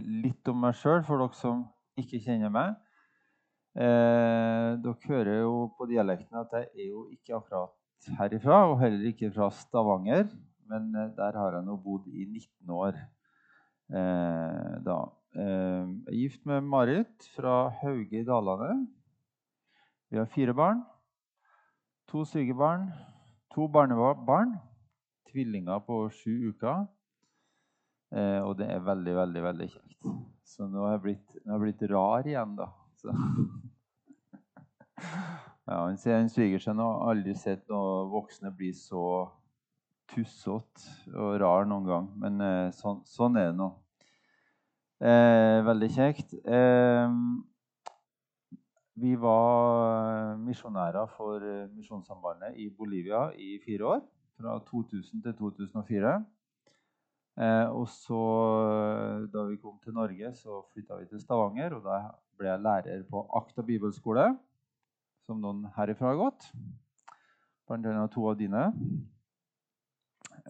litt om meg sjøl, for dere som ikke kjenner meg. Eh, dere hører jo på dialekten at jeg er jo ikke akkurat herifra, og heller ikke fra Stavanger. Men eh, der har jeg nå bodd i 19 år. Eh, da. Eh, jeg er gift med Marit fra Hauge i Dalane. Vi har fire barn. To sykebarn, to barnebarn, tvillinger på sju uker. Eh, og det er veldig, veldig veldig kjekt. Så nå har jeg blitt, har jeg blitt rar igjen, da. Så. ja, Han sier en svigersønn har aldri sett noen voksne bli så tussete og rar noen gang. Men eh, sånn, sånn, er det nå. Eh, veldig kjekt. Eh, vi var misjonærer for Misjonssambandet i Bolivia i fire år. Fra 2000 til 2004. Eh, og så, da vi kom til Norge, så flytta vi til Stavanger. Og da ble jeg lærer på Akta bibelskole, som noen herifra har gått. Blant annet to av dine.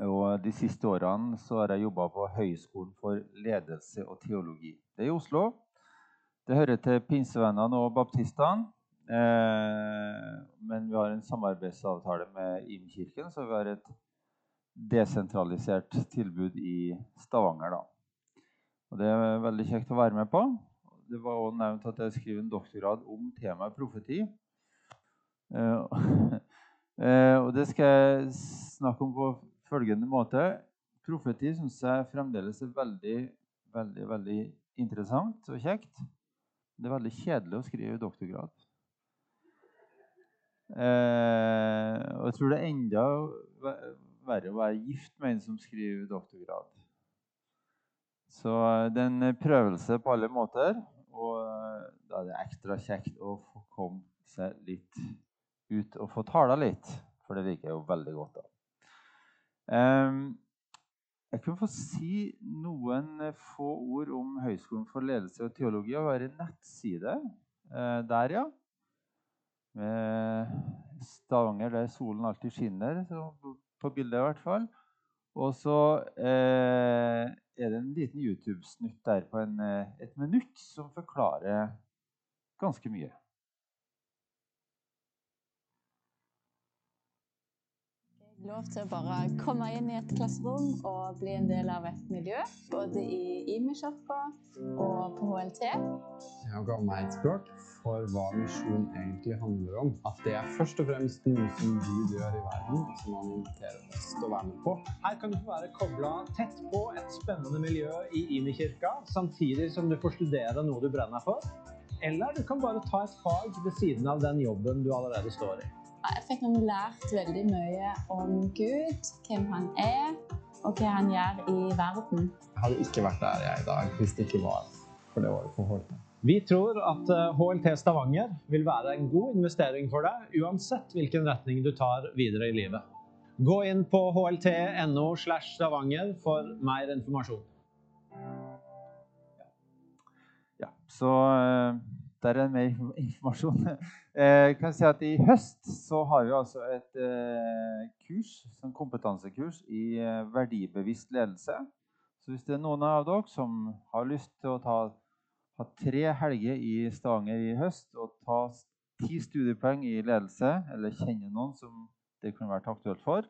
Og de siste årene så har jeg jobba på Høgskolen for ledelse og teologi. Det er i Oslo. Det hører til pinsevennene og baptistene. Eh, men vi har en samarbeidsavtale med Imkirken, så vi har et desentralisert tilbud i Stavanger. Da. Og Det er veldig kjekt å være med på. Det var også nevnt at jeg skriver en doktorgrad om temaet profeti. Uh, og det skal jeg snakke om på følgende måte. Profeti syns jeg fremdeles er veldig, veldig, veldig interessant og kjekt. Det er veldig kjedelig å skrive doktorgrad. Uh, og jeg tror det er enda verre å være gift med en som skriver doktorgrad. Så eh, det er en prøvelse på alle måter. Og eh, da er det ekstra kjekt å få komme seg litt ut og få tala litt. For det liker jeg jo veldig godt. da. Um, jeg kunne få si noen få ord om Høgskolen for ledelse og teologi. Og være nettside der, ja. Med Stavanger der solen alltid skinner. Så på bildet i hvert fall. Og så eh, er det en liten YouTube-snutt der på en, eh, et minutt som forklarer ganske mye. Lov til å bare komme inn i et klasserom og bli en del av et miljø. Både i Imi-kirka og på HLT. Jeg ga meg et språk for hva misjon egentlig handler om. At det er først og fremst noe som Gud gjør i verden, som han inviterer oss til å være med på. Her kan du få være kobla tett på et spennende miljø i Imi-kirka, samtidig som du får studere noe du brenner for. Eller du kan bare ta et fag ved siden av den jobben du allerede står i. Jeg fikk nå lært veldig mye om Gud, hvem han er, og hva han gjør i verden. Jeg hadde ikke vært der jeg er i dag hvis det ikke var for det året på HLT. Vi tror at HLT eh, Stavanger vil være en god investering for deg, uansett hvilken retning du tar videre i livet. Gå inn på hlt.no slash stavanger for mer informasjon. Ja, så eh, der er mer informasjon. Jeg kan si at I høst så har vi altså et eh, kurs, en sånn kompetansekurs i eh, verdibevisst ledelse. Så hvis det er noen av dere som har lyst til å ta, ha tre helger i Stavanger i høst og ta ti studiepoeng i ledelse, eller kjenne noen som det kunne vært aktuelt for,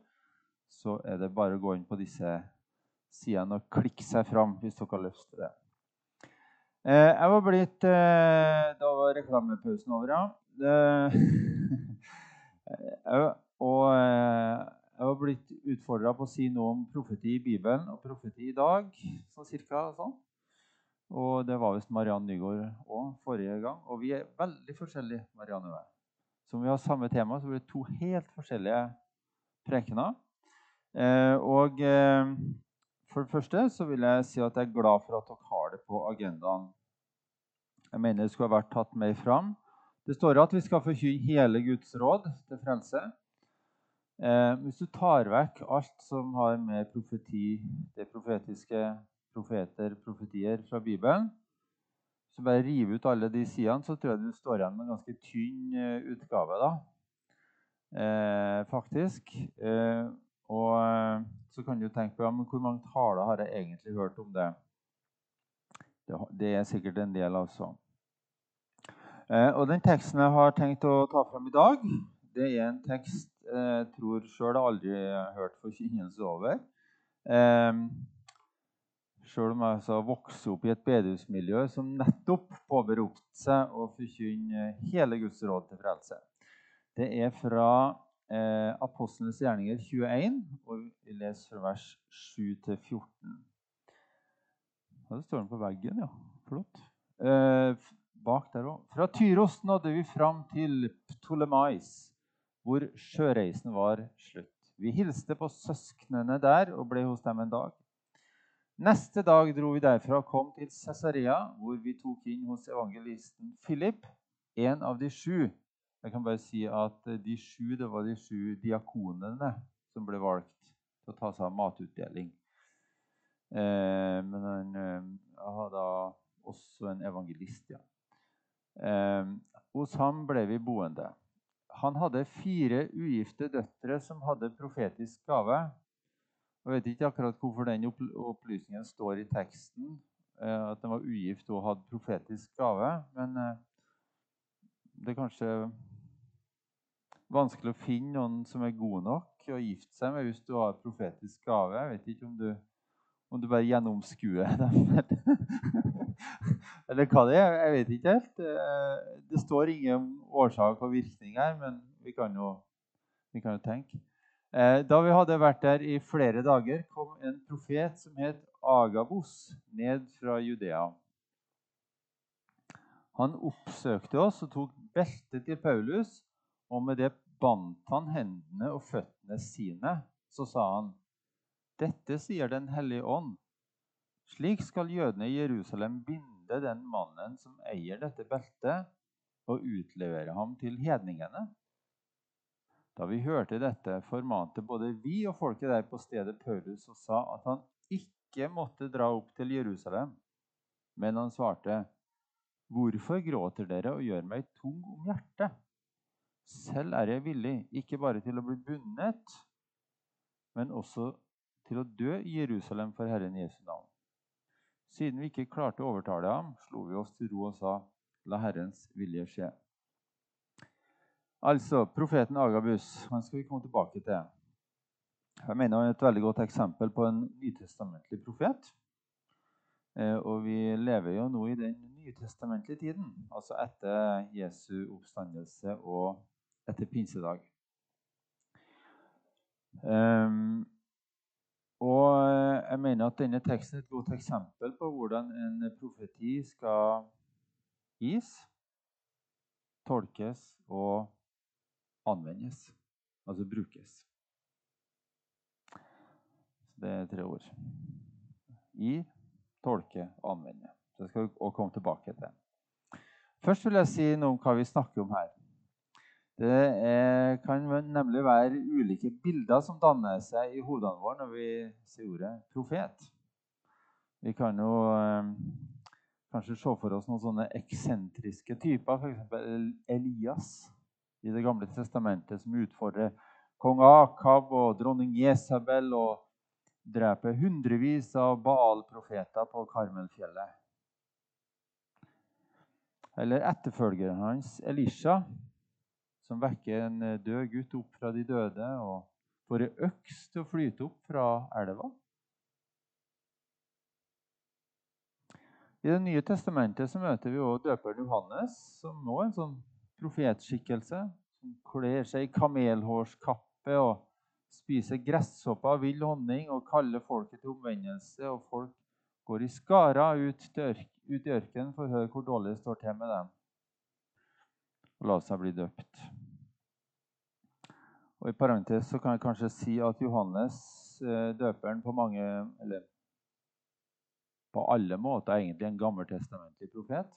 så er det bare å gå inn på disse sidene og klikke seg fram hvis dere har lyst til det. Eh, jeg var blitt eh, Da var reklamepausen over, ja. og eh, jeg var blitt utfordra på å si noe om profeti i Bibelen og profeti i dag. sånn cirka sånn. Og det var visst Mariann Nygaard òg forrige gang. Og vi er veldig forskjellige. Marianne og jeg. Så om vi har samme tema, så blir det to helt forskjellige prekener. og for det første så vil jeg si at jeg er glad for at dere har det på agendaen. Jeg mener det skulle ha vært tatt mer fram. Det står at vi skal forkynne hele Guds råd til frelse. Eh, hvis du tar vekk alt som har med profeti, det profetiske profeter, profetier fra Bibelen, så bare rive ut alle de sidene, så tror jeg du står igjen med en ganske tynn uh, utgave. da. Eh, faktisk. Eh, og eh, så kan du tenke på ja, men hvor mange taler har jeg egentlig hørt om det. Det, er sikkert en del, altså. Eh, og den teksten jeg har tenkt å ta fram i dag, det er en tekst jeg tror sjøl jeg aldri har hørt forkynnelse over. Eh, sjøl om jeg altså vokste opp i et bedehusmiljø som nettopp påberopte seg å forkynne hele Guds råd til frelse. Det er fra eh, Apostlenes gjerninger 21, og vi leser fra vers 7-14. Ja, det står den på veggen, ja. Flott. Eh, bak der òg. Fra Tyros nådde vi fram til Ptolemais, hvor sjøreisen var slutt. Vi hilste på søsknene der og ble hos dem en dag. Neste dag dro vi derfra og kom til Cesarea, hvor vi tok inn hos evangelisten Philip, en av de sju. Jeg kan bare si at De sju det var de sju diakonene som ble valgt til å ta seg av matutdeling. Eh, men han eh, hadde også en evangelist, ja. Eh, hos ham ble vi boende. Han hadde fire ugifte døtre som hadde profetisk gave. Jeg vet ikke akkurat hvorfor den opplysningen står i teksten, eh, at den var ugift og hadde profetisk gave. Men eh, det er kanskje vanskelig å finne noen som er god nok å gifte seg med hvis du har profetisk gave. Jeg vet ikke om du, om du bare gjennomskuer dem. Eller hva det er. Jeg vet ikke helt. Eh, det står ingen årsak og virkning her, men vi kan jo, vi kan jo tenke. Eh, da vi hadde vært der i flere dager, kom en profet som het Agabos, ned fra Judea. Han oppsøkte oss og tok beltet til Paulus, og med det bandt han hendene og føttene sine. Så sa han, 'Dette sier Den hellige ånd.' Slik skal jødene i Jerusalem binde den mannen som eier dette beltet, og utlevere ham til hedningene. Da vi hørte dette, formante både vi og folket der på stedet Paulus og sa at han ikke måtte dra opp til Jerusalem. Men han svarte, 'Hvorfor gråter dere og gjør meg tung om hjertet?' Selv er jeg villig, ikke bare til å bli bundet, men også til å dø i Jerusalem for Herren Jesu navn. Siden vi ikke klarte å overtale ham, slo vi oss til ro og sa, la Herrens vilje skje. Altså, profeten Agabus han skal vi komme tilbake til. Jeg mener Han er et veldig godt eksempel på en nytestamentlig profet. Eh, og vi lever jo nå i den nytestamentlige tiden, altså etter Jesu oppstandelse og etter pinsedag. Um, og eh, jeg mener at denne teksten er et godt eksempel på hvordan en profeti skal gis, tolkes og anvendes. Altså brukes. Det er tre ord. Gi, tolke og anvende. Det skal vi også komme tilbake til. Først vil jeg si noe om hva vi snakker om her. Det er, kan nemlig være ulike bilder som danner seg i hodene våre når vi sier ordet profet. Vi kan jo eh, kanskje se for oss noen sånne eksentriske typer, f.eks. Elias i Det gamle testamentet, som utfordrer kong Akab og dronning Jesabel og dreper hundrevis av Baal-profeter på Karmelfjellet. Eller etterfølgeren hans, Elisha, som vekker en eh, død gutt opp fra de døde og får ei øks til å flyte opp fra elva. I Det nye testamentet så møter vi også døperen Johannes, som nå er en sånn profetskikkelse. Som kler seg i kamelhårskappe og spiser gresshopper og vill honning og kaller folket til omvendelse. Og folk går i skara ut, ut i ørkenen for å høre hvor dårlig det står til med dem og la seg bli døpt. Og I parentes så kan jeg kanskje si at Johannes, eh, døperen, på mange eller på alle måter er egentlig en gammeltestamentlig profet.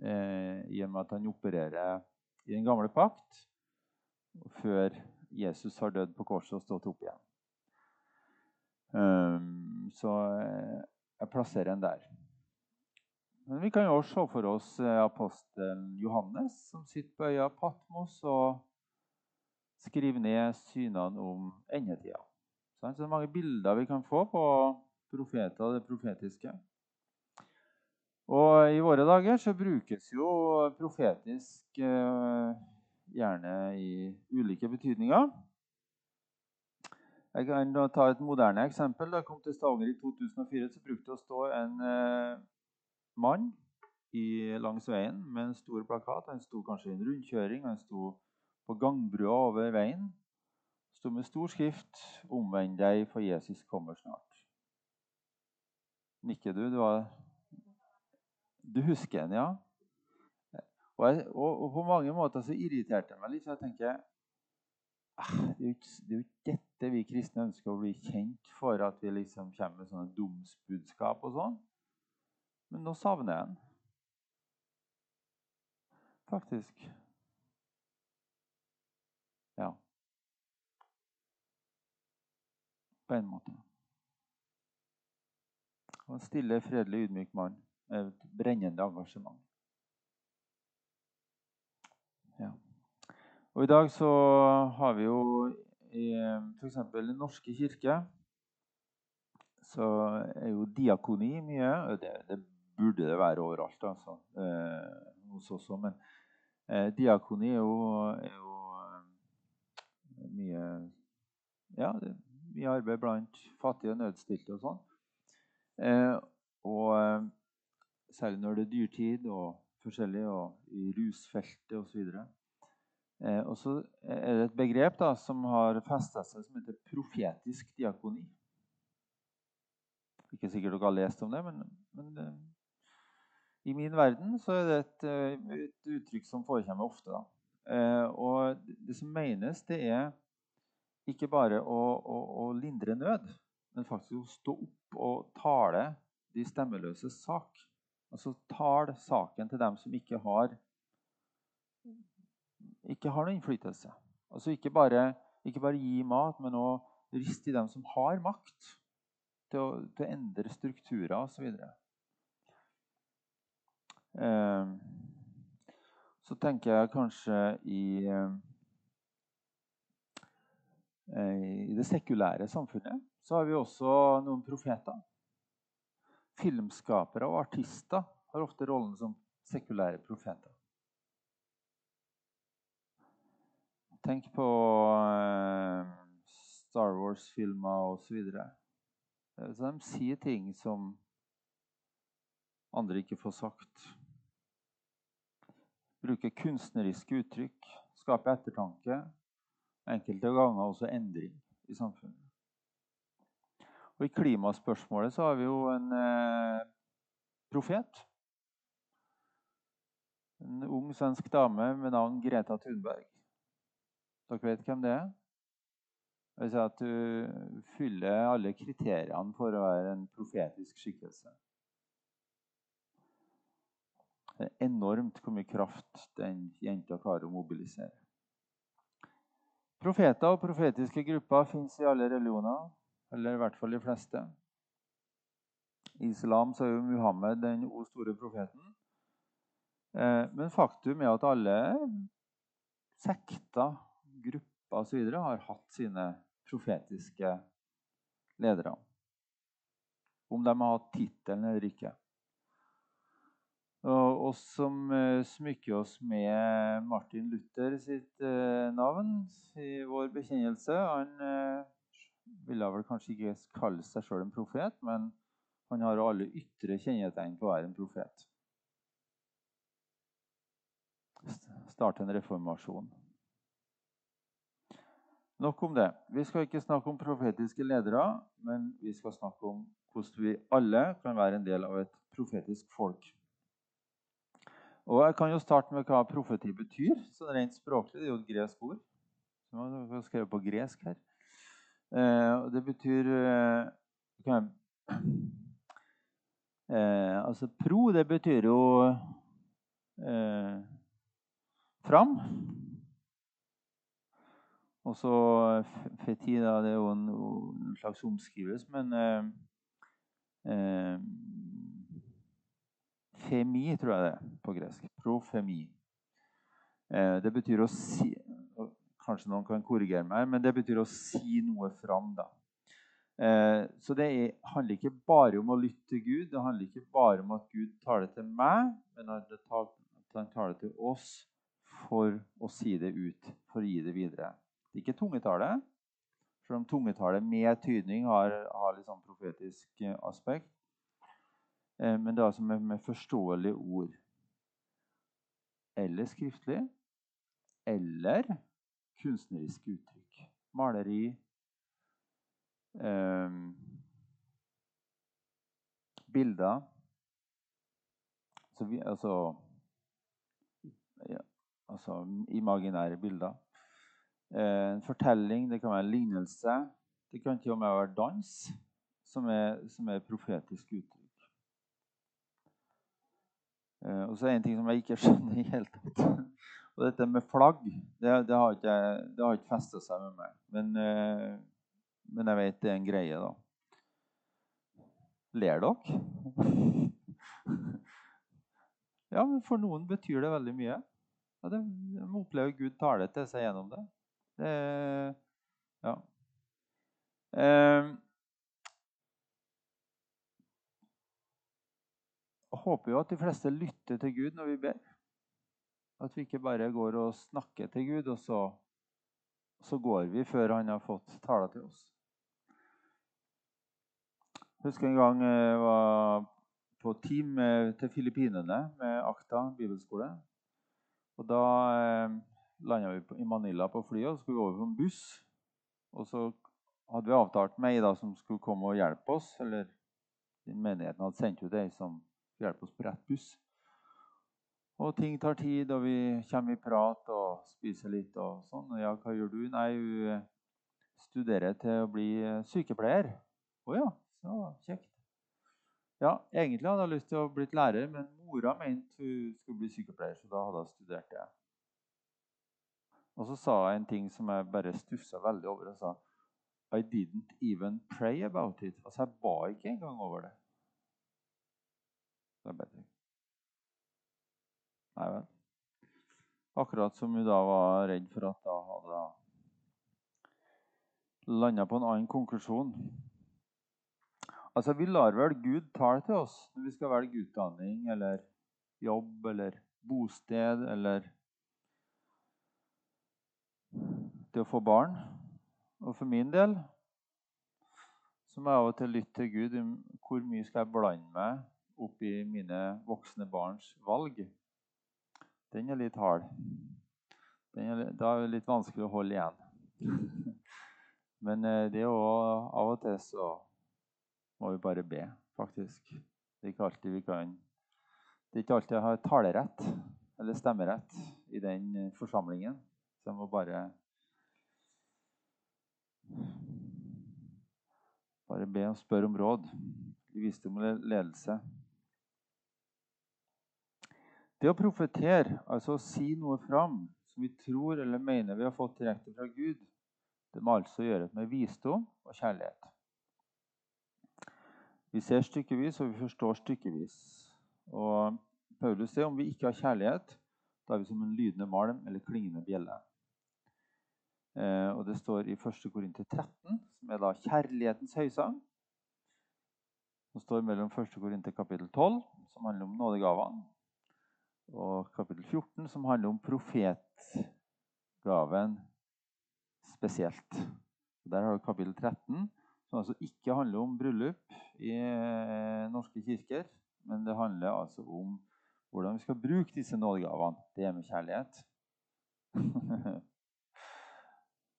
Eh, I og med at han opererer i den gamle pakt før Jesus har dødd på korset og stått opp igjen. Um, så eh, jeg plasserer en der. Men vi kan jo også se for oss eh, apostelen Johannes, som sitter på øya Patmos og skriver ned synene om endetida. Så det er mange bilder vi kan få på profeter og det profetiske. Og i våre dager så brukes jo profetisk eh, gjerne i ulike betydninger. Jeg kan ta et moderne eksempel. Da jeg kom til Stavanger i 2004, så brukte det å stå en eh, mann i, langs veien med en stor plakat. Han sto kanskje i en rundkjøring, han sto på gangbrua over veien. sto med stor skrift 'Omvend deg, for Jesus kommer snart'. Nikker du? Du, var, du husker den, ja? Og, jeg, og, og, på mange måter så irriterte det meg litt. så jeg tenker ah, det er, det er jo ikke dette vi kristne ønsker å bli kjent for, at vi liksom kommer med sånne domsbudskap og sånn. Men nå savner jeg den. Faktisk. Ja. På en måte. Og en stille, fredelig, ydmyk mann med et brennende engasjement. Ja. Og I dag så har vi jo i f.eks. Den norske kirke så er jo diakoni mye. Det, det burde det være overalt altså, eh, hos oss òg. Men eh, diakoni er jo, er jo eh, mye Ja, det er mye arbeid blant fattige og nødstilte og sånn. Eh, og eh, særlig når det er dyrtid og forskjellig, og i rusfeltet osv. Eh, og så er det et begrep da, som har festa seg, som heter profetisk diakoni. Ikke sikkert dere har lest om det, men, men eh, i min verden så er det et, eh, et uttrykk som forekommer ofte. Da. Eh, og det som menes, det er ikke bare å, å, å, lindre nød, men faktisk å stå opp og tale de stemmeløses sak. Altså tale saken til dem som ikke har, ikke har noen innflytelse. Altså ikke bare, ikke bare gi mat, men å riste i dem som har makt til å, til å endre strukturer osv. Ehm, så tenker jeg kanskje i, eh, i det sekulære samfunnet så har vi også noen profeter. Filmskapere og artister har ofte rollen som sekulære profeter. Tenk på eh, Star Wars-filmer osv. De sier ting som andre ikke får sagt bruke kunstneriske uttrykk, skape ettertanke, enkelte ganger også endring i samfunnet. Og I klimaspørsmålet så har vi jo en eh, profet. En ung svensk dame med navn Greta Thunberg. Dere vet hvem det er? Det vil si at Hun fyller alle kriteriene for å være en profetisk skikkelse. Det er enormt hvor mye kraft den jenta klarer å mobilisere. Profeter og profetiske grupper fins i alle religioner, eller i hvert fall de fleste. I islam så er jo Muhammed den o store profeten. Eh, men faktum er at alle sekter, grupper osv. har hatt sine profetiske ledere. Om de har hatt tittelen eller ikke. Og oss som uh, smykker oss med Martin Luther sitt uh, navn i vår bekjennelse Han uh, ville vel kanskje ikke kalle seg sjøl en profet, men han har alle ytre kjennetegn på å være en profet. Starte en reformasjon. Nok om det. Vi skal ikke snakke om profetiske ledere, men vi skal snakke om hvordan vi alle kan være en del av et profetisk folk. Og Jeg kan jo starte med hva profeti betyr. så Rent språklig det er jo et gresk ord. jeg skrevet på gresk her. Eh, det betyr eh, jeg, eh, Altså pro, det betyr jo eh, fram. Og så feti, da, det er jo en, en slags omskrivelse, men eh, eh, Femi, tror jeg det er på gresk. Profemi. Eh, det betyr å si Kanskje noen kan korrigere meg, men det betyr å si noe fram. da. Eh, så det er, handler ikke bare om å lytte til Gud. Det handler ikke bare om at Gud taler til meg, men at han taler til oss for å si det ut, for å gi det videre. Det er ikke tungetale, selv om tungetale med tydning har, har litt sånn profetisk eh, aspekt. Eh, men det er altså med, med forståelige ord. Eller skriftlig. Eller kunstneriske uttrykk. Maleri. Eh, bilder. Vi, altså, ja, altså imaginære bilder. Eh, en fortelling, det kan være en lignelse. Det kan til og med være dans, som er, som er profetisk uttrykk. Eh, og så er det en ting som jeg ikke skjønner i hele tatt. Og dette med flagg, det, det har ikke, det har ikke festa seg med meg. Men, eh, men, jeg vet det er en greie, da. Ler dere? Ja, men for noen betyr det veldig mye. Ja, de, de opplever Gud tale til seg gjennom det. det ja. Eh, jeg håper jo at de fleste lytter til Gud når vi ber. At vi ikke bare går og snakker til Gud, og så, så går vi før han har fått tale til oss. Jeg husker en gang jeg var på team til Filippinene med Akta bibelskole. Og Da eh, landa vi i Manila på flyet og skulle over på en buss. Og så hadde vi avtalt med ei som skulle komme og hjelpe oss. Eller menigheten hadde sendt ut ei som hjelper oss på rett buss. Og ting tar tid, og vi kommer i prat og spiser litt og sånn. Ja, hva gjør du? Nei, hun studerer til å bli eh, sykepleier. Å ja, så kjekt. Ja, egentlig hadde jeg lyst til å bli lærer, men mora mente hun skulle bli sykepleier, så da hadde hun studert det. Og så sa jeg en ting som jeg bare stussa veldig over. Jeg sa I didn't even pray about it. Altså, jeg ba ikke engang over det. Så er bare Nei vel. Akkurat som hun da var redd for at da hadde landa på en annen konklusjon. Altså, Vi lar vel Gud tale til oss når vi skal velge utdanning eller jobb eller bosted eller det å få barn. Og for min del så må jeg av og til lytte til Gud hvor mye skal jeg blande meg opp i mine voksne barns valg den er litt hard. Er, da er det litt vanskelig å holde igjen. Men eh, det er òg Av og til så må vi bare be, faktisk. Det er ikke alltid vi kan Det er ikke alltid jeg har talerett eller stemmerett i den forsamlingen. Så jeg må bare Bare be og spørre om råd visdom og ledelse. Det å profetere, altså å si noe fram som vi tror eller mener vi har fått direkte fra Gud, det må altså gjøres med visdom og kjærlighet. Vi ser stykkevis, og vi forstår stykkevis. Og Paulus sier om vi ikke har kjærlighet, da er vi som en lydende malm eller klingende bjelle. Eh, og Det står i 1. Korinter 13, som er da kjærlighetens høysang. Det står mellom 1. Korinter kapittel 12, som handler om nådegavene, og kapittel 14, som handler om profetgaven spesielt. Der har du kapittel 13, som altså ikke handler om bryllup i eh, norske kirker. Men det handler altså om hvordan vi skal bruke disse nådegavene. Det er med kjærlighet.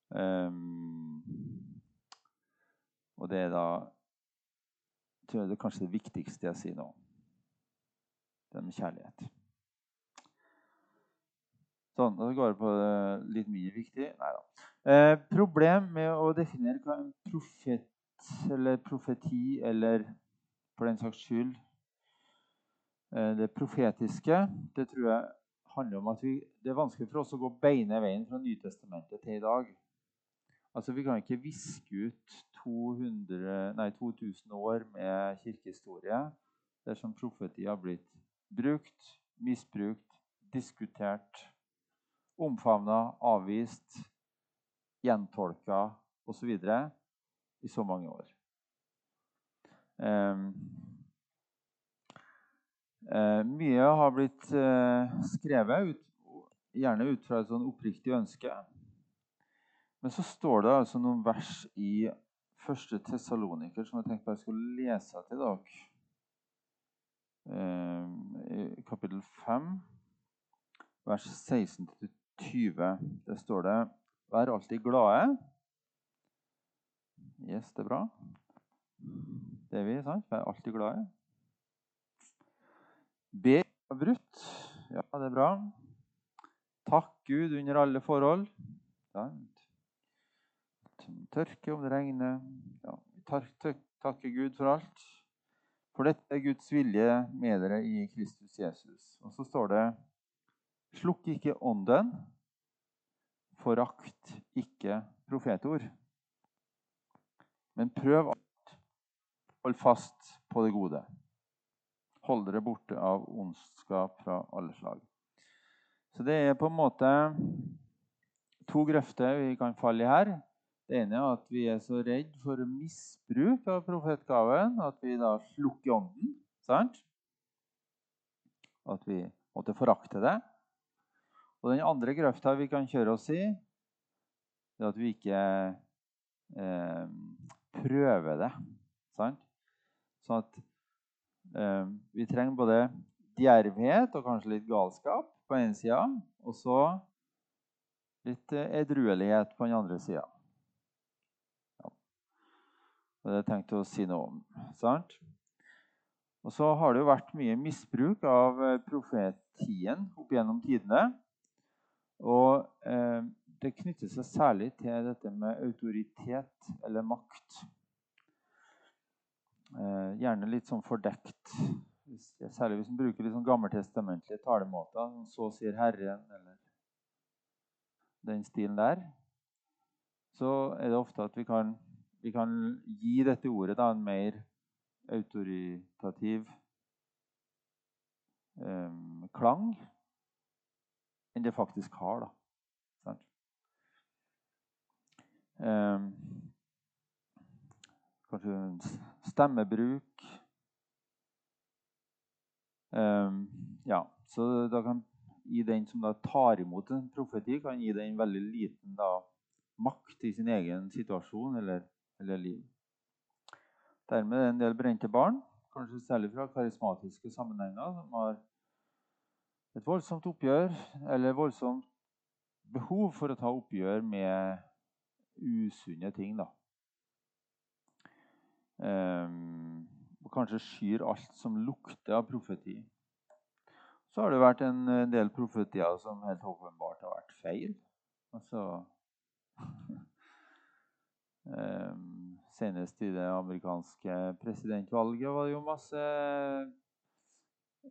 um, og det er da tror jeg det er kanskje det viktigste jeg sier nå. Det er med kjærlighet. Sånn, Da går det på litt mye viktig. Nei da. Eh, problem med å definere hva en profet eller profeti eller for den saks skyld eh, det profetiske, det tror jeg handler om at vi, det er vanskelig for oss å gå beine veien fra Nytestamentet til i dag. Altså, Vi kan ikke viske ut 200, nei, 2000 år med kirkehistorie dersom profeti har blitt brukt, misbrukt, diskutert omfavna, avvist, gjentolka osv. i så mange år. Um, uh, mye har blitt uh, skrevet, ut, gjerne ut fra et sånn oppriktig ønske. Men så står det altså noen vers i første Tessaloniker som jeg tenkte jeg skulle lese til dere. Eh, kapittel 5, vers 16-20. Det står det Vær alltid glade. Yes, det er bra. Det er vi, sant? Vær alltid glade. Be avbrutt. Ja, det er bra. Takk Gud under alle forhold. Sant? Tørke om det regner. Ja, takke Gud for alt. For dette er Guds vilje med dere i Kristus Jesus. Og så står det Slukk ikke ånden, forakt ikke profetord. Men prøv alt. Hold fast på det gode. Hold dere borte av ondskap fra alle slag. Så det er på en måte to grøfter vi kan falle i her. Det ene er at vi er så redd for misbruk av profetgaven at vi da slukker ånden. Sant? At vi måtte forakte det. Og den andre grøfta vi kan kjøre oss i, det er at vi ikke eh, prøver det. Sant? Sånn at eh, vi trenger både djervhet og kanskje litt galskap på den ene sida, og så litt eh, edruelighet på den andre sida. Det er tenkt å si noe om. Sant? Og så har det jo vært mye misbruk av eh, profetien opp gjennom tidene. Og eh, det knytter seg særlig til dette med autoritet eller makt. Eh, gjerne litt sånn fordekt. Hvis, særlig hvis en bruker litt sånn gammeltestamentlige talemåter. Som 'Så sier Herren', eller den stilen der. Så er det ofte at vi kan vi kan gi dette ordet da, en mer autoritativ eh, klang enn det faktisk har. da. Um, kanskje stemmebruk. Um, ja, så da kan gi den som da tar imot en profeti, kan gi den veldig liten da, makt i sin egen situasjon eller eller liv. Dermed er det en del brente barn, kanskje særlig fra karismatiske sammenhenger, som har et voldsomt oppgjør, eller voldsomt behov for å ta oppgjør med usunne ting. da. Um, og kanskje skyr alt som lukter av profeti. Så har det vært en del profetier som helt åpenbart har vært feil. Altså um, senest i det amerikanske presidentvalget var det jo masse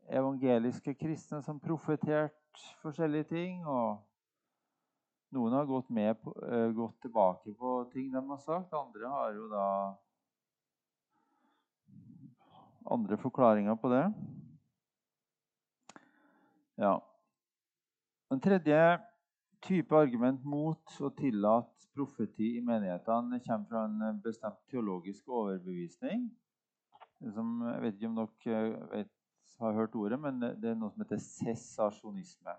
evangeliske kristne som profeterte forskjellige ting. Og noen har gått, på, uh, gått, tilbake på ting de har sagt. Andre har jo da andre forklaringer på det. Ja. Den tredje type argument mot å tillate profeti i menighetene kommer fra en bestemt teologisk overbevisning. Som, jeg vet ikke om dere vet, har hørt ordet, men det er noe som heter sesasjonisme.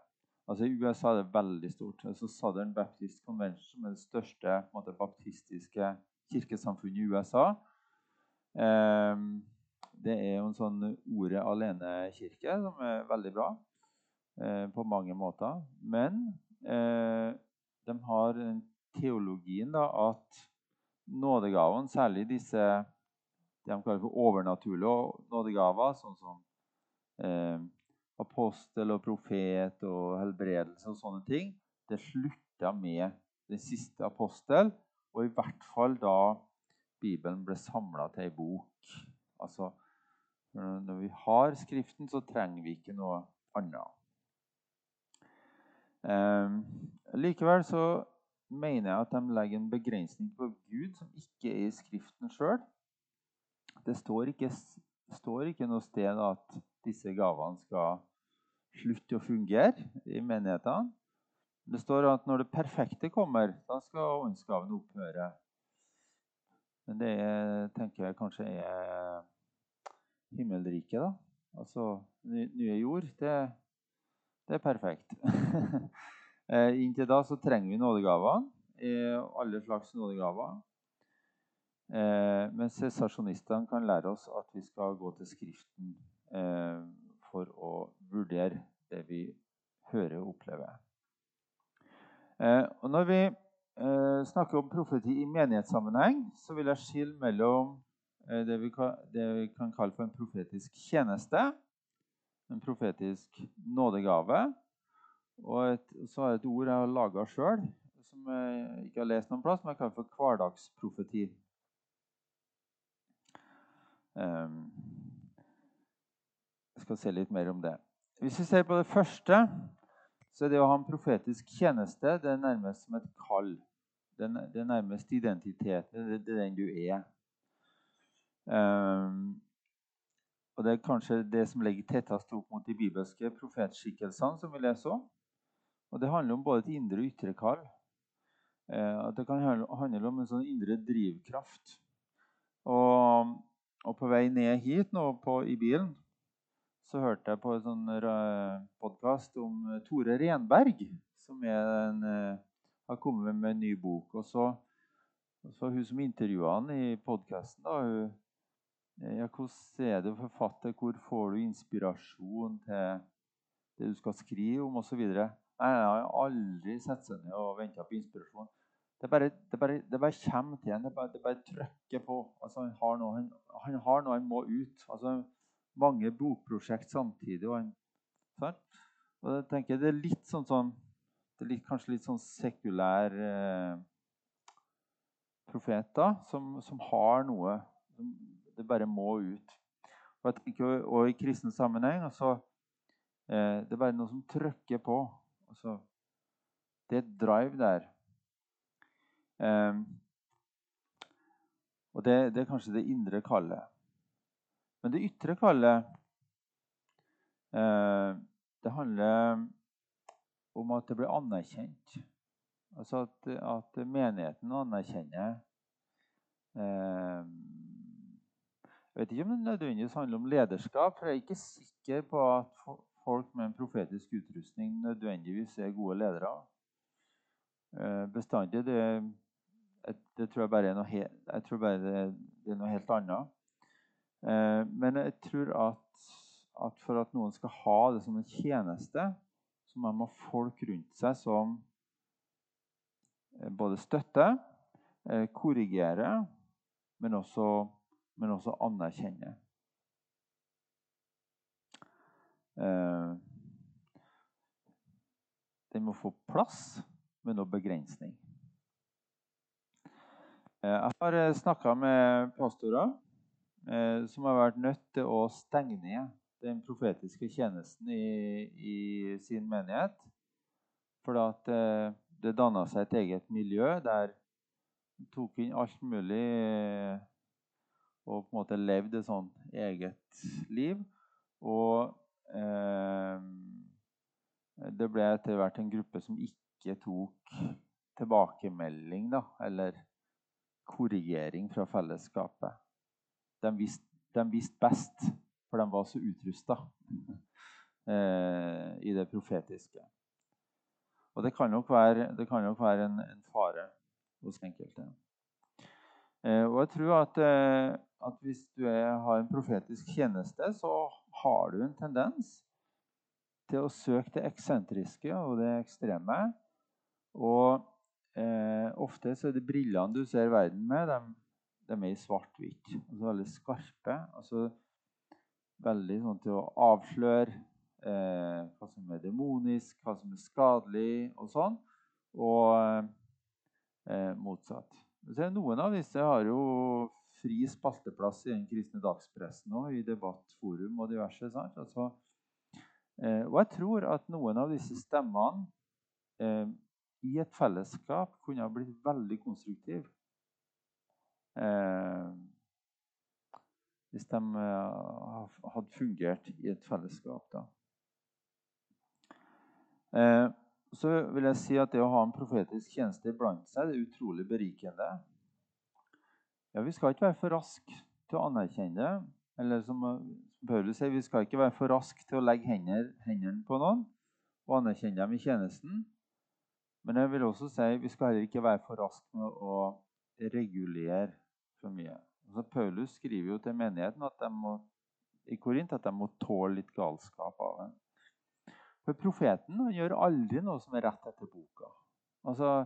Altså I USA er det veldig stort. Altså Southern Baptist Convention, som er det største måte, baptistiske kirkesamfunnet i USA. Eh, det er jo en sånn ordet alene-kirke som er veldig bra eh, på mange måter. Men eh, de har teologien da, at nådegaven, særlig disse det de kaller for overnaturlige nådegaver, sånn som eh, apostel og profet og helbredelse og sånne ting, det slutta med den siste apostel, og i hvert fall da Bibelen ble samla til ei bok. Altså, når vi har Skriften, så trenger vi ikke noe annet. Eh, likevel så mener jeg at de legger en begrensning på Gud som ikke er i Skriften sjøl. Det står ikke, står ikke, noe sted at disse gavene skal slutte å fungere i menighetene. Det står at når det perfekte kommer, da skal åndsgaven opphøre. Men det er, tenker jeg kanskje er himmelriket, da. Altså nye jord. Det, det er perfekt. Eh, inntil da så trenger vi nådegavene. Alle slags nådegaver. Eh, mens sesasjonistene kan lære oss at vi skal gå til Skriften eh, for å vurdere det vi hører og opplever. Eh, og når vi eh, snakker om profeti i menighetssammenheng, så vil jeg skille mellom eh, det vi, kan, det, vi kan, kalle for en profetisk tjeneste, en profetisk nådegave og et, så er det et ord jeg har laga sjøl, som jeg ikke har lest noen plass, men jeg kaller for hverdagsprofeti. Um, jeg skal se litt mer om det. Hvis vi ser på det første, så er det å ha en profetisk tjeneste det er nærmest som et kall. Det er nærmest identiteten. Det er den du er. Um, og Det er kanskje det som ligger tettest opp mot de bibelske profetskikkelsene som vi leser om. Og Det handler om både et indre og ytre kall. Eh, det kan handle om en sånn indre drivkraft. Og, og på vei ned hit nå på, i bilen så hørte jeg på en sånn podkast om Tore Renberg, som en, eh, har kommet med en ny bok. Og så, og så hun som intervjua han i podkasten, hun ja, Hvordan er det forfatter? Hvor får du inspirasjon til det du skal skrive om, osv.? Jeg har aldri sett seg ned og venta på inspirasjon. Det bare, det, bare, det bare, kommer til en. Det bare, det bare trykker på. Altså, han, har noe, han, han, har noe han må ut. Altså, mange bokprosjekt samtidig. Og han, sant? Og jeg tenker Det er litt sånn, sånn det er litt, kanskje litt sånn sekulær eh, profet da, som, som, har noe Det bare må ut. Og, tenker, og i kristen sammenheng altså, eh, Det er bare noe som trykker på. Altså, det er et drive der. Um, og det, det, er kanskje det indre kallet. Men det ytre kallet eh, Det handler om at det blir anerkjent. Altså at, at menigheten anerkjenner eh, Jeg vet ikke om det nødvendigvis handler om lederskap. for Jeg er ikke sikker på at folk med en profetisk utrustning nødvendigvis er gode ledere. Eh, bestandig det, det tror jeg bare er noe, jeg tror bare det, det er noe helt annet. Eh, men jeg tror at, at, for at noen skal ha det som en tjeneste, så må man ha folk rundt seg som eh, både støtter, korrigerer, men også, men også anerkjenner. Eh, den må få plass, men også begrensning. Eh, jeg har eh, snakka med pastorer som har vært nødt til å stenge ned den profetiske tjenesten i, i sin menighet. For at det danna seg et eget miljø der de tok inn alt mulig og på en måte levde et sånn eget liv. Og Eh, det ble etter hvert en gruppe som ikke tok tilbakemelding da, eller korrigering fra fellesskapet. De visste, de best, for de var så utrusta eh, i det profetiske. Og det kan nok være, kan nok være en, en, fare hos enkelte. Eh, og jeg tror at, eh, at hvis du er, har en profetisk tjeneste, så har du en tendens til å søke det eksentriske og det ekstreme. Og eh, ofte så er det brillene du ser verden med, de, de er i svart-hvitt. Altså veldig skarpe. altså Veldig sånn til å avsløre eh, hva som er demonisk, hva som er skadelig, og sånn. Og eh, motsatt. Så noen av disse har jo fri spalteplass i den kristne dagspressen og i debattforum og diverse. Altså, eh, og jeg tror at noen av disse stemmene eh, i et fellesskap kunne ha blitt veldig konstruktive. Eh, hvis de eh, hadde fungert i et fellesskap. Da. Eh, så vil jeg si at det å ha en profetisk tjeneste iblant seg det er utrolig berikende. Ja, Vi skal ikke være for raske til å anerkjenne det. Eller som, som Paulus sier, vi skal ikke være for raske til å legge hendene på noen og anerkjenne dem i tjenesten. Men jeg vil også si vi skal heller ikke være for raske med å regulere for mye. Altså, Paulus skriver jo til menigheten at de må, i Korint at de må tåle litt galskap av en. For profeten gjør aldri noe som er rett etter boka. Altså,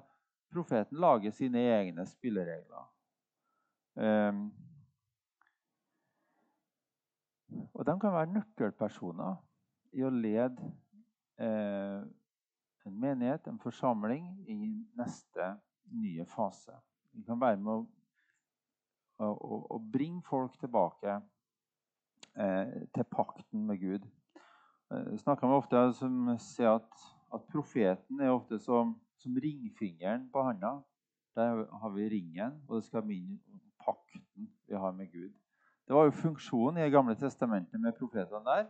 Profeten lager sine egne spilleregler. Um, og de kan være nøkkelpersoner i å lede eh, en menighet, en forsamling, i neste nye fase. Vi kan være med å, å, å bringe folk tilbake eh, til pakten med Gud. Eh, snakker med ofte som sier at, at profeten er ofte som, som ringfingeren på handa. Der har vi ringen, og det skal minne om pakten vi har med Gud. Det var jo funksjonen i Det gamle testamentet med profetene der.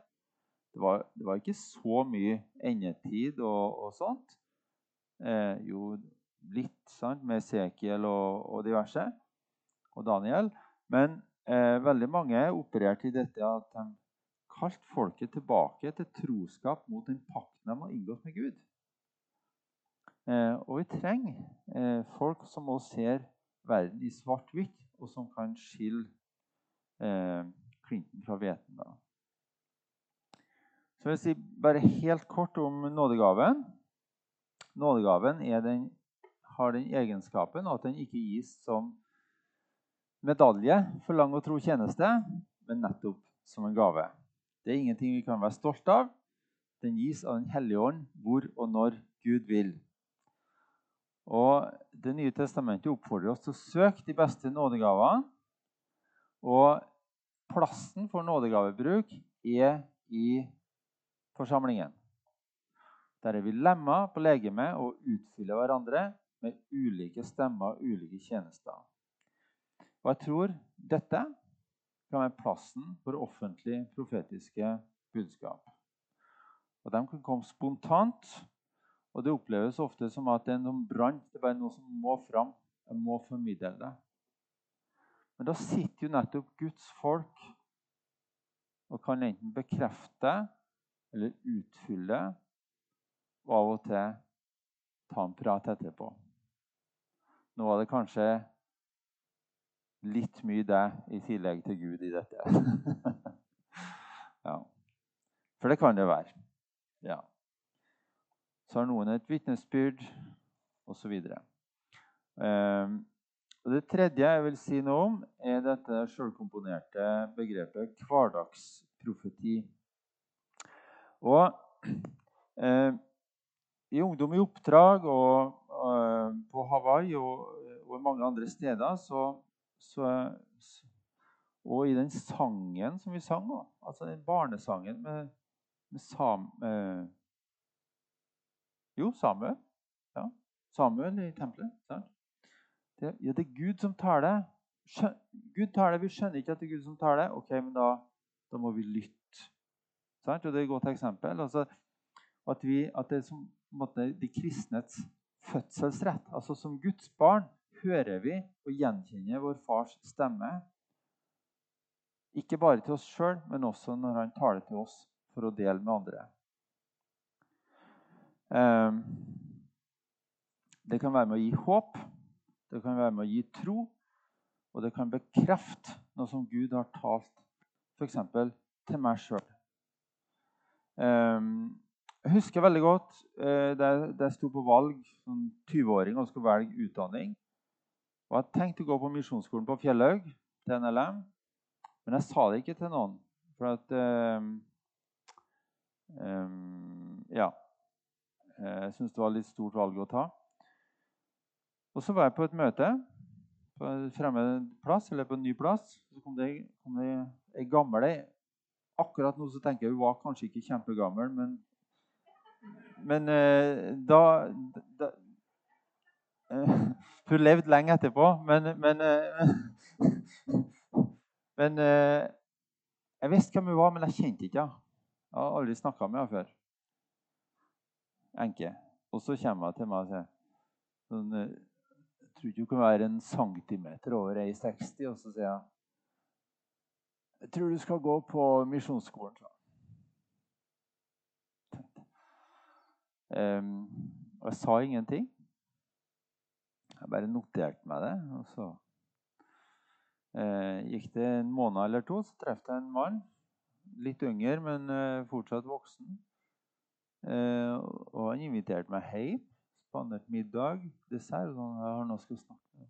Det var, det var, ikke så mye endetid og, og sånt. Eh, jo, litt sant, med Sekiel og, og, diverse, og Daniel. Men eh, veldig mange opererte i dette at de kalte folket tilbake til troskap mot den pakten de har inngått med Gud. Eh, og vi trenger eh, folk som også ser verden i svart-hvitt, og som kan skille eh, klinten fra hveten. Så vil jeg si bare helt kort om nådegaven. Nådegaven den, har den egenskapen at den ikke gis som medalje for lang og tro tjeneste, men nettopp som en gave. Det er ingenting vi kan være stolt av. Den gis av Den hellige ånd hvor og når Gud vil. Og Det nye testamentet oppfordrer oss til å søke de beste nådegavene. Og plassen for nådegavebruk er i forsamlingen. Der er vi lemma på legemet og utfyller hverandre med ulike stemmer og ulike tjenester. Og jeg tror dette kan være plassen for offentlig profetiske budskap. Og De kan komme spontant, og det oppleves ofte som at det er noen brann. Det er bare noe som må fram. Jeg må formidle det. Men da sitter jo nettopp Guds folk og kan enten bekrefte eller utfylle, og av og til ta en prat etterpå. Nå var det kanskje litt mye deg i tillegg til Gud i dette. ja. For det kan det være. Ja. Så har noen et vitnesbyrd, osv. Um, og det tredje jeg vil si noe om, er dette sjølkomponerte begrepet hverdagsprofeti. Og eh, i Ungdom i oppdrag og og på Hawaii og, og, mange andre steder så, så, Og i den sangen som vi sang, altså den barnesangen med, med Sam... Eh, jo, Samuel. Ja, Samuel i tempelet. Det, ja, det er Gud som taler. Gud taler, Vi skjønner ikke at det er Gud som taler. Ok, men da, da må vi lytte Sant? Og det er et godt eksempel. Altså, at, vi, at, det er som måte, de kristnes fødselsrett. Altså Som Guds barn hører vi og gjenkjenner vår fars stemme. Ikke bare til oss sjøl, men også når han taler til oss for å dele med andre. Um, det kan være med å gi håp, det kan være med å gi tro, og det kan bekrefte noe som Gud har talt f.eks. til meg sjøl. Ehm, jeg husker veldig godt eh, da jeg sto på valg som 20-åring og skulle velge utdanning. Og Jeg tenkte å gå på misjonsskolen på Fjellhaug, til NLM. Men jeg sa det ikke til noen. For at um, um, Ja. Jeg syntes det var et litt stort valg å ta. Og så var jeg på et møte på en fremmed plass, eller på en ny plass. Så kom det, kom det ei Akkurat nå så tenker jeg hun var kanskje ikke kjempegammel, men, men eh, da, da eh, Hun levde lenge etterpå, men, men, eh, men Jeg visste hvem hun var, men jeg kjente ikke henne. Jeg har aldri snakka med henne før. Enke. Og så kommer hun til meg og sier sånn, Jeg tror ikke hun kan være en centimeter over 1,60. Og så sier jeg Jeg tror du skal gå på misjonsskolen, sa. Um, og jeg sa ingenting. Jeg bare noterte meg det. Og så eh, gikk det en måned eller to, så traff jeg en mann. Litt yngre, men eh, fortsatt voksen. Eh, og han inviterte meg hjem. Spanderte middag, dessert. og sånn, har noe å snakke med.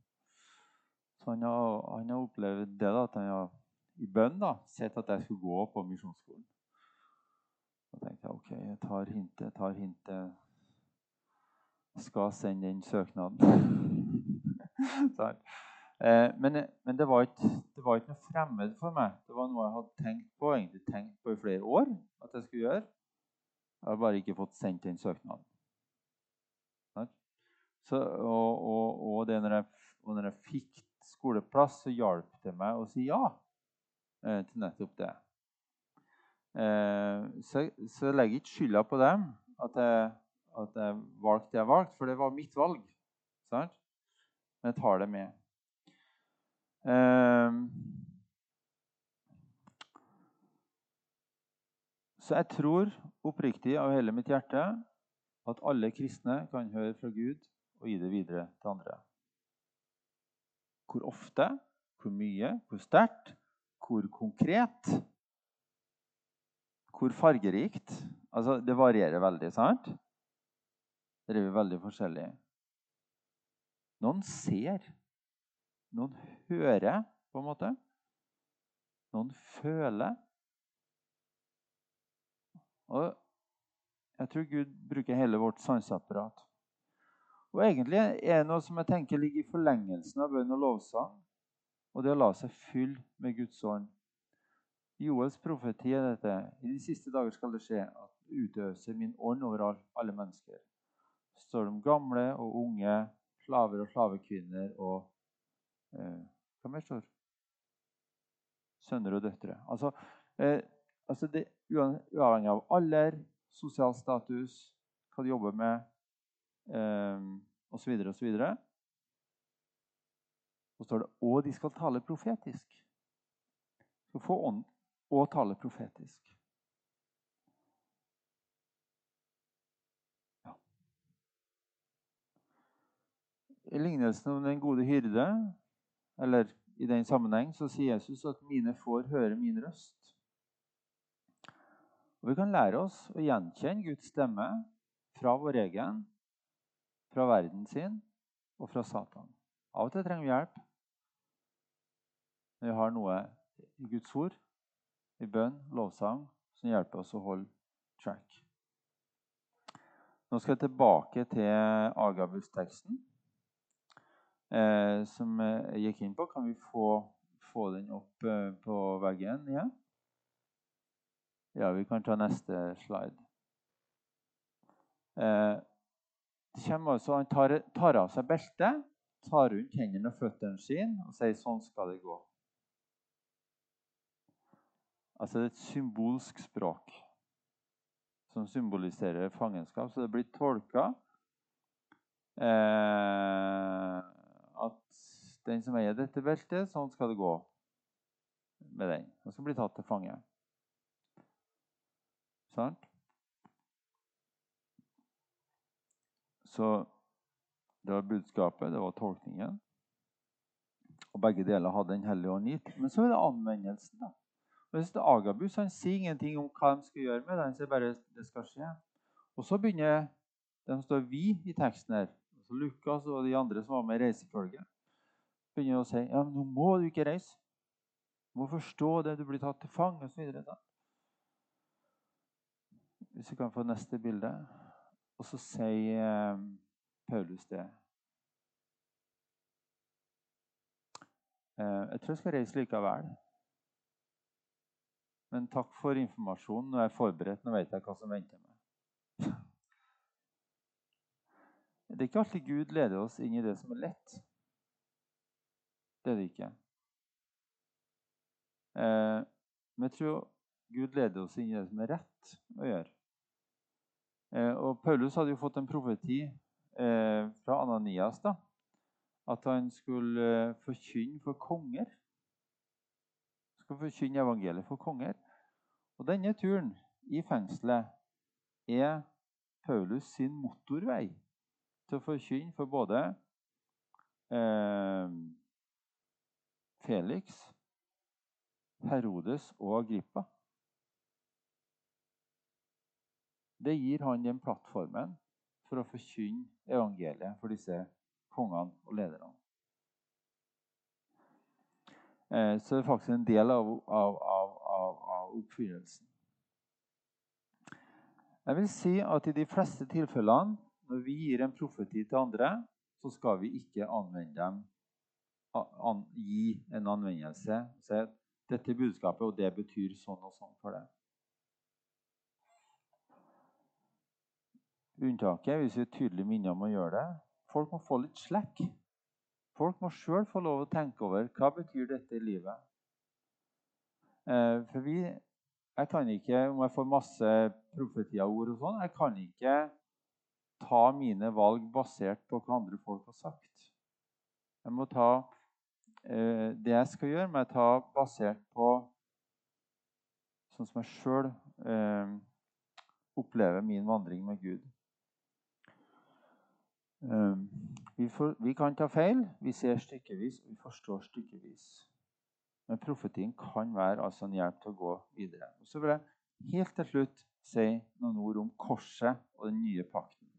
Så han har, han har opplevd det da, at han har i bønn da, sett at jeg skulle gå på misjonsskolen. Da tenkte jeg ok, jeg tar hintet, jeg tar hintet. Skal sende den søknaden. sånn. eh, men, men det, var ikke, det, var ikke, noe fremmed for meg. Det var noe jeg hadde tenkt på egentlig tenkt på i flere år at jeg skulle gjøre. Jeg har bare ikke fått sendt den søknaden. Så, og, og, og, det når jeg, og når jeg fikk skoleplass, så hjalp det meg å si ja til nettopp det. Eh, så, så jeg legger ikke skylda på dem at jeg, at jeg valgte det jeg valgte, for det var mitt valg. Sant? Men jeg tar det med. Eh, så jeg tror oppriktig av hele mitt hjerte at alle kristne kan høre fra Gud og gi det videre til andre. Hvor ofte, hvor mye, hvor sterkt, hvor konkret, hvor fargerikt altså, Det varierer veldig, sant? Det er veldig forskjellig. Noen ser. Noen hører, på en måte. Noen føler. Og jeg tror Gud bruker hele vårt sanseapparat. Og egentlig er det noe som jeg tenker ligger i forlengelsen av bønn og lovsang. Og det å la seg fylle med Guds ånd. I Joels profeti er dette. I de siste dager skal det skje at utøser min ånd over alle mennesker. Det står om gamle og unge, slaver og slavekvinner og eh, Hva mer står Sønner og døtre. Altså, eh, altså det, Uavhengig av alder, sosial status, hva du jobber med, eh, osv., osv. Så står det og de skal tale profetisk. Så få ånd og tale profetisk. Ja. I lignelsen om den gode hyrde, eller i den sammenheng, så sier Jesus at 'mine får høre min røst'. Og Vi kan lære oss å gjenkjenne Guds stemme fra vår egen fra verden sin og fra Satan. Av og til trenger vi hjelp. Men vi har noe i Guds ord, i bønn, lovsang, som hjelper oss å holde track. Nå skal jeg tilbake til Agabus-teksten, eh, som jeg gikk inn på. Kan vi få, få den opp eh, på veggen igjen? Ja, vi kan ta neste slide. Eh, altså, han tar, tar, av seg beltet, tar rundt hendene og føttene sine og sier 'sånn skal det gå'. Altså det er et symbolsk språk som symboliserer fangenskap. Så det blir tolka eh, at den som eier dette beltet, sånn skal det gå med den. Han skal bli tatt til fange. Sant? Så det var budskapet, det var tolkningen. Og begge deler hadde Den hellige ånd gitt. Men så er det anvendelsen. da. Er Agabus han sier ingenting om hva de skal gjøre med det. Han sier bare det skal skje. Og så begynner de som står 'vi' i teksten her, altså Lukas og de andre som var med i reisefølget, begynner å si ja, men nå må du ikke reise. Du må forstå det, du blir tatt til fange osv. Hvis vi kan få neste bilde. Og så sier eh, Paulus det. Eh, jeg tror jeg skal reise likevel. Men takk for informasjonen. Nå er jeg forberedt. Nå vet jeg hva som venter meg. Det er ikke alltid Gud leder oss inn i det som er lett. Det er det ikke. Eh, men jeg tror Gud leder oss inn i det som er rett å gjøre. Eh, og Paulus hadde jo fått en profeti eh, fra Ananias da, at han skulle eh, forkynne for konger. Skal forkynne evangeliet for konger. Og denne turen i fengselet er Paulus sin motorvei til å forkynne for både eh, Felix, Herodes og Agrippa. Det gir han den plattformen for å forkynne evangeliet for disse kongene og lederne. Eh, så det er faktisk en del av, av, av, av oppfyllelsen. Jeg vil si at i de fleste tilfellene når vi gir en profeti til andre, så skal vi ikke anvende dem, an, gi en anvendelse. Si dette budskapet, og det betyr sånn og sånn for deg. Unntaket hvis vi er tydelig minner om å gjøre det. Folk må få litt slekk. Folk må sjøl få lov å tenke over hva betyr dette i livet. Eh, for vi, jeg kan ikke, Om jeg får masse profetiaord og sånn, jeg kan ikke ta mine valg basert på hva andre folk har sagt. Jeg må ta eh, Det jeg skal gjøre, må jeg ta basert på sånn som jeg sjøl eh, opplever min vandring med Gud. Ehm, vi, for, vi, kan ta feil. Vi ser stykkevis, vi forstår stykkevis. Men profetien kan være altså en hjelp til å gå videre. Og så vil jeg helt til slutt si noen ord om korset og den nye pakten.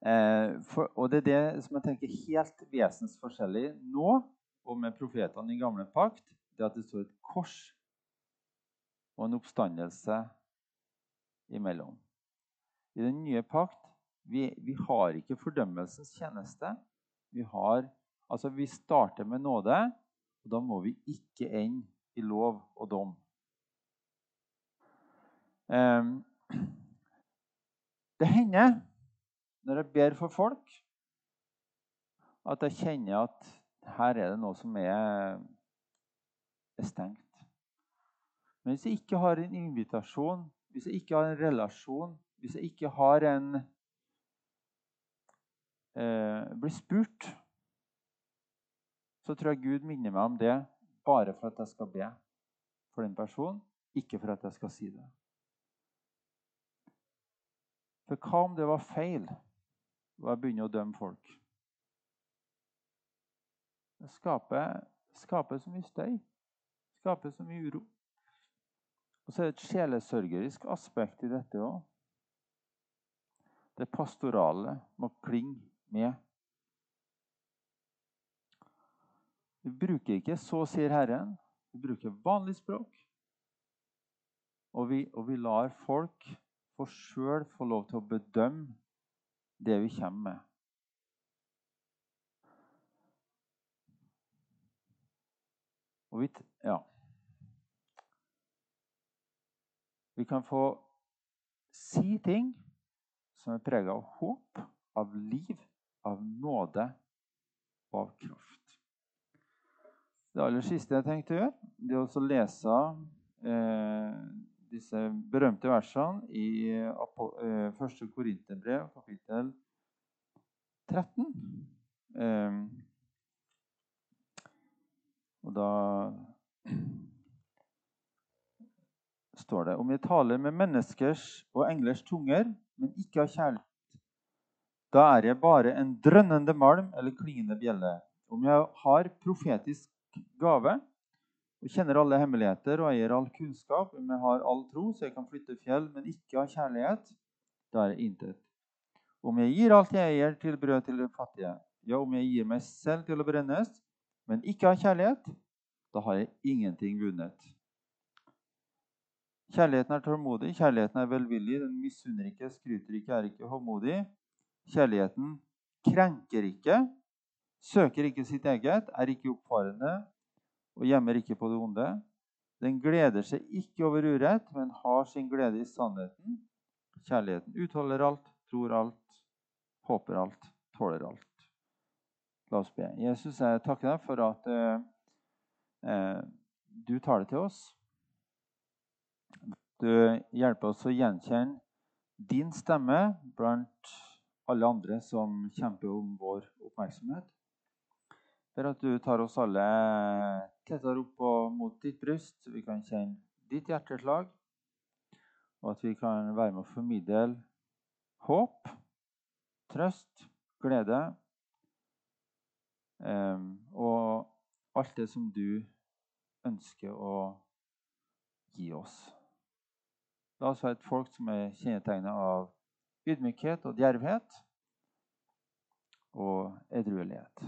Eh, for, og det er det som jeg tenker er helt vesensforskjellig nå og med profetene i gamle pakt. Det at det står et kors og en oppstandelse imellom. I den nye pakt vi, vi, har ikke fordømmelsens tjeneste. Vi, har, altså vi starter med nåde, og da må vi ikke ende i lov og dom. Um, det hender når jeg ber for folk, at jeg kjenner at her er det noe som er, er stengt. Men hvis jeg ikke har en invitasjon, hvis jeg ikke har en relasjon, hvis jeg ikke har en blir spurt, så tror jeg Gud minner meg om det bare for at jeg skal be for den personen, ikke for at jeg skal si det. For hva om det var feil, og jeg begynner å dømme folk? Det skaper, skaper så mye støy, skaper så mye uro. Og så er det et sjelesørgerisk aspekt i dette òg. Det pastorale må klinge med. Vi bruker ikke 'så sier Herren'. Vi bruker vanlig språk. Og vi, og vi lar folk få sjøl få lov til å bedømme det vi kommer med. Og vi, ja. vi kan få si ting som er prega av håp, av liv av nåde og av kraft. Det aller siste jeg tenkte å gjøre, det er å lese eh, disse berømte versene i eh, 1. Korinterbrev, kapittel 13. Eh, og da står det om jeg taler med menneskers og englers tunger, men ikke har kjærlighet da er jeg bare en drønnende malm eller klingende bjelle. Om jeg har profetisk gave og kjenner alle hemmeligheter og eier all kunnskap, om jeg har all tro så jeg kan flytte fjell, men ikke har kjærlighet, da er jeg intet. Om jeg gir alt jeg eier, til brød til de fattige, ja, om jeg gir meg selv til å brennes, men ikke har kjærlighet, da har jeg ingenting vunnet. Kjærligheten er tålmodig, kjærligheten er velvillig, den misunner ikke, skryter ikke, er ikke hovmodig. Kjærligheten krenker ikke, søker ikke sitt eget, er ikke oppfarende og gjemmer ikke på det onde. Den gleder seg ikke over urett, men har sin glede i sannheten. Kjærligheten utholder alt, tror alt, håper alt, tåler alt. La oss be. Jesus, jeg takker deg for at eh, eh du tar det til oss. Du hjelper oss å gjenkjenne din stemme blant alle andre som kjemper om vår oppmerksomhet. For at du tar oss alle tettere opp mot ditt bryst, så vi kan kjenne ditt hjerteslag, og at vi kan være med å formidle håp, trøst, glede eh, og alt det som du ønsker å gi oss. La oss være et folk som er kjennetegnet av ydmykhet og djervhet og edruelighet.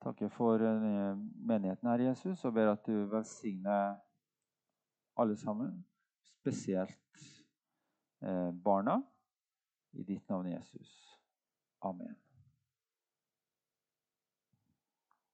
Takker for eh, menigheten her, Jesus, og ber at du velsigner alle sammen, spesielt eh, barna, i ditt navn, Jesus. Amen.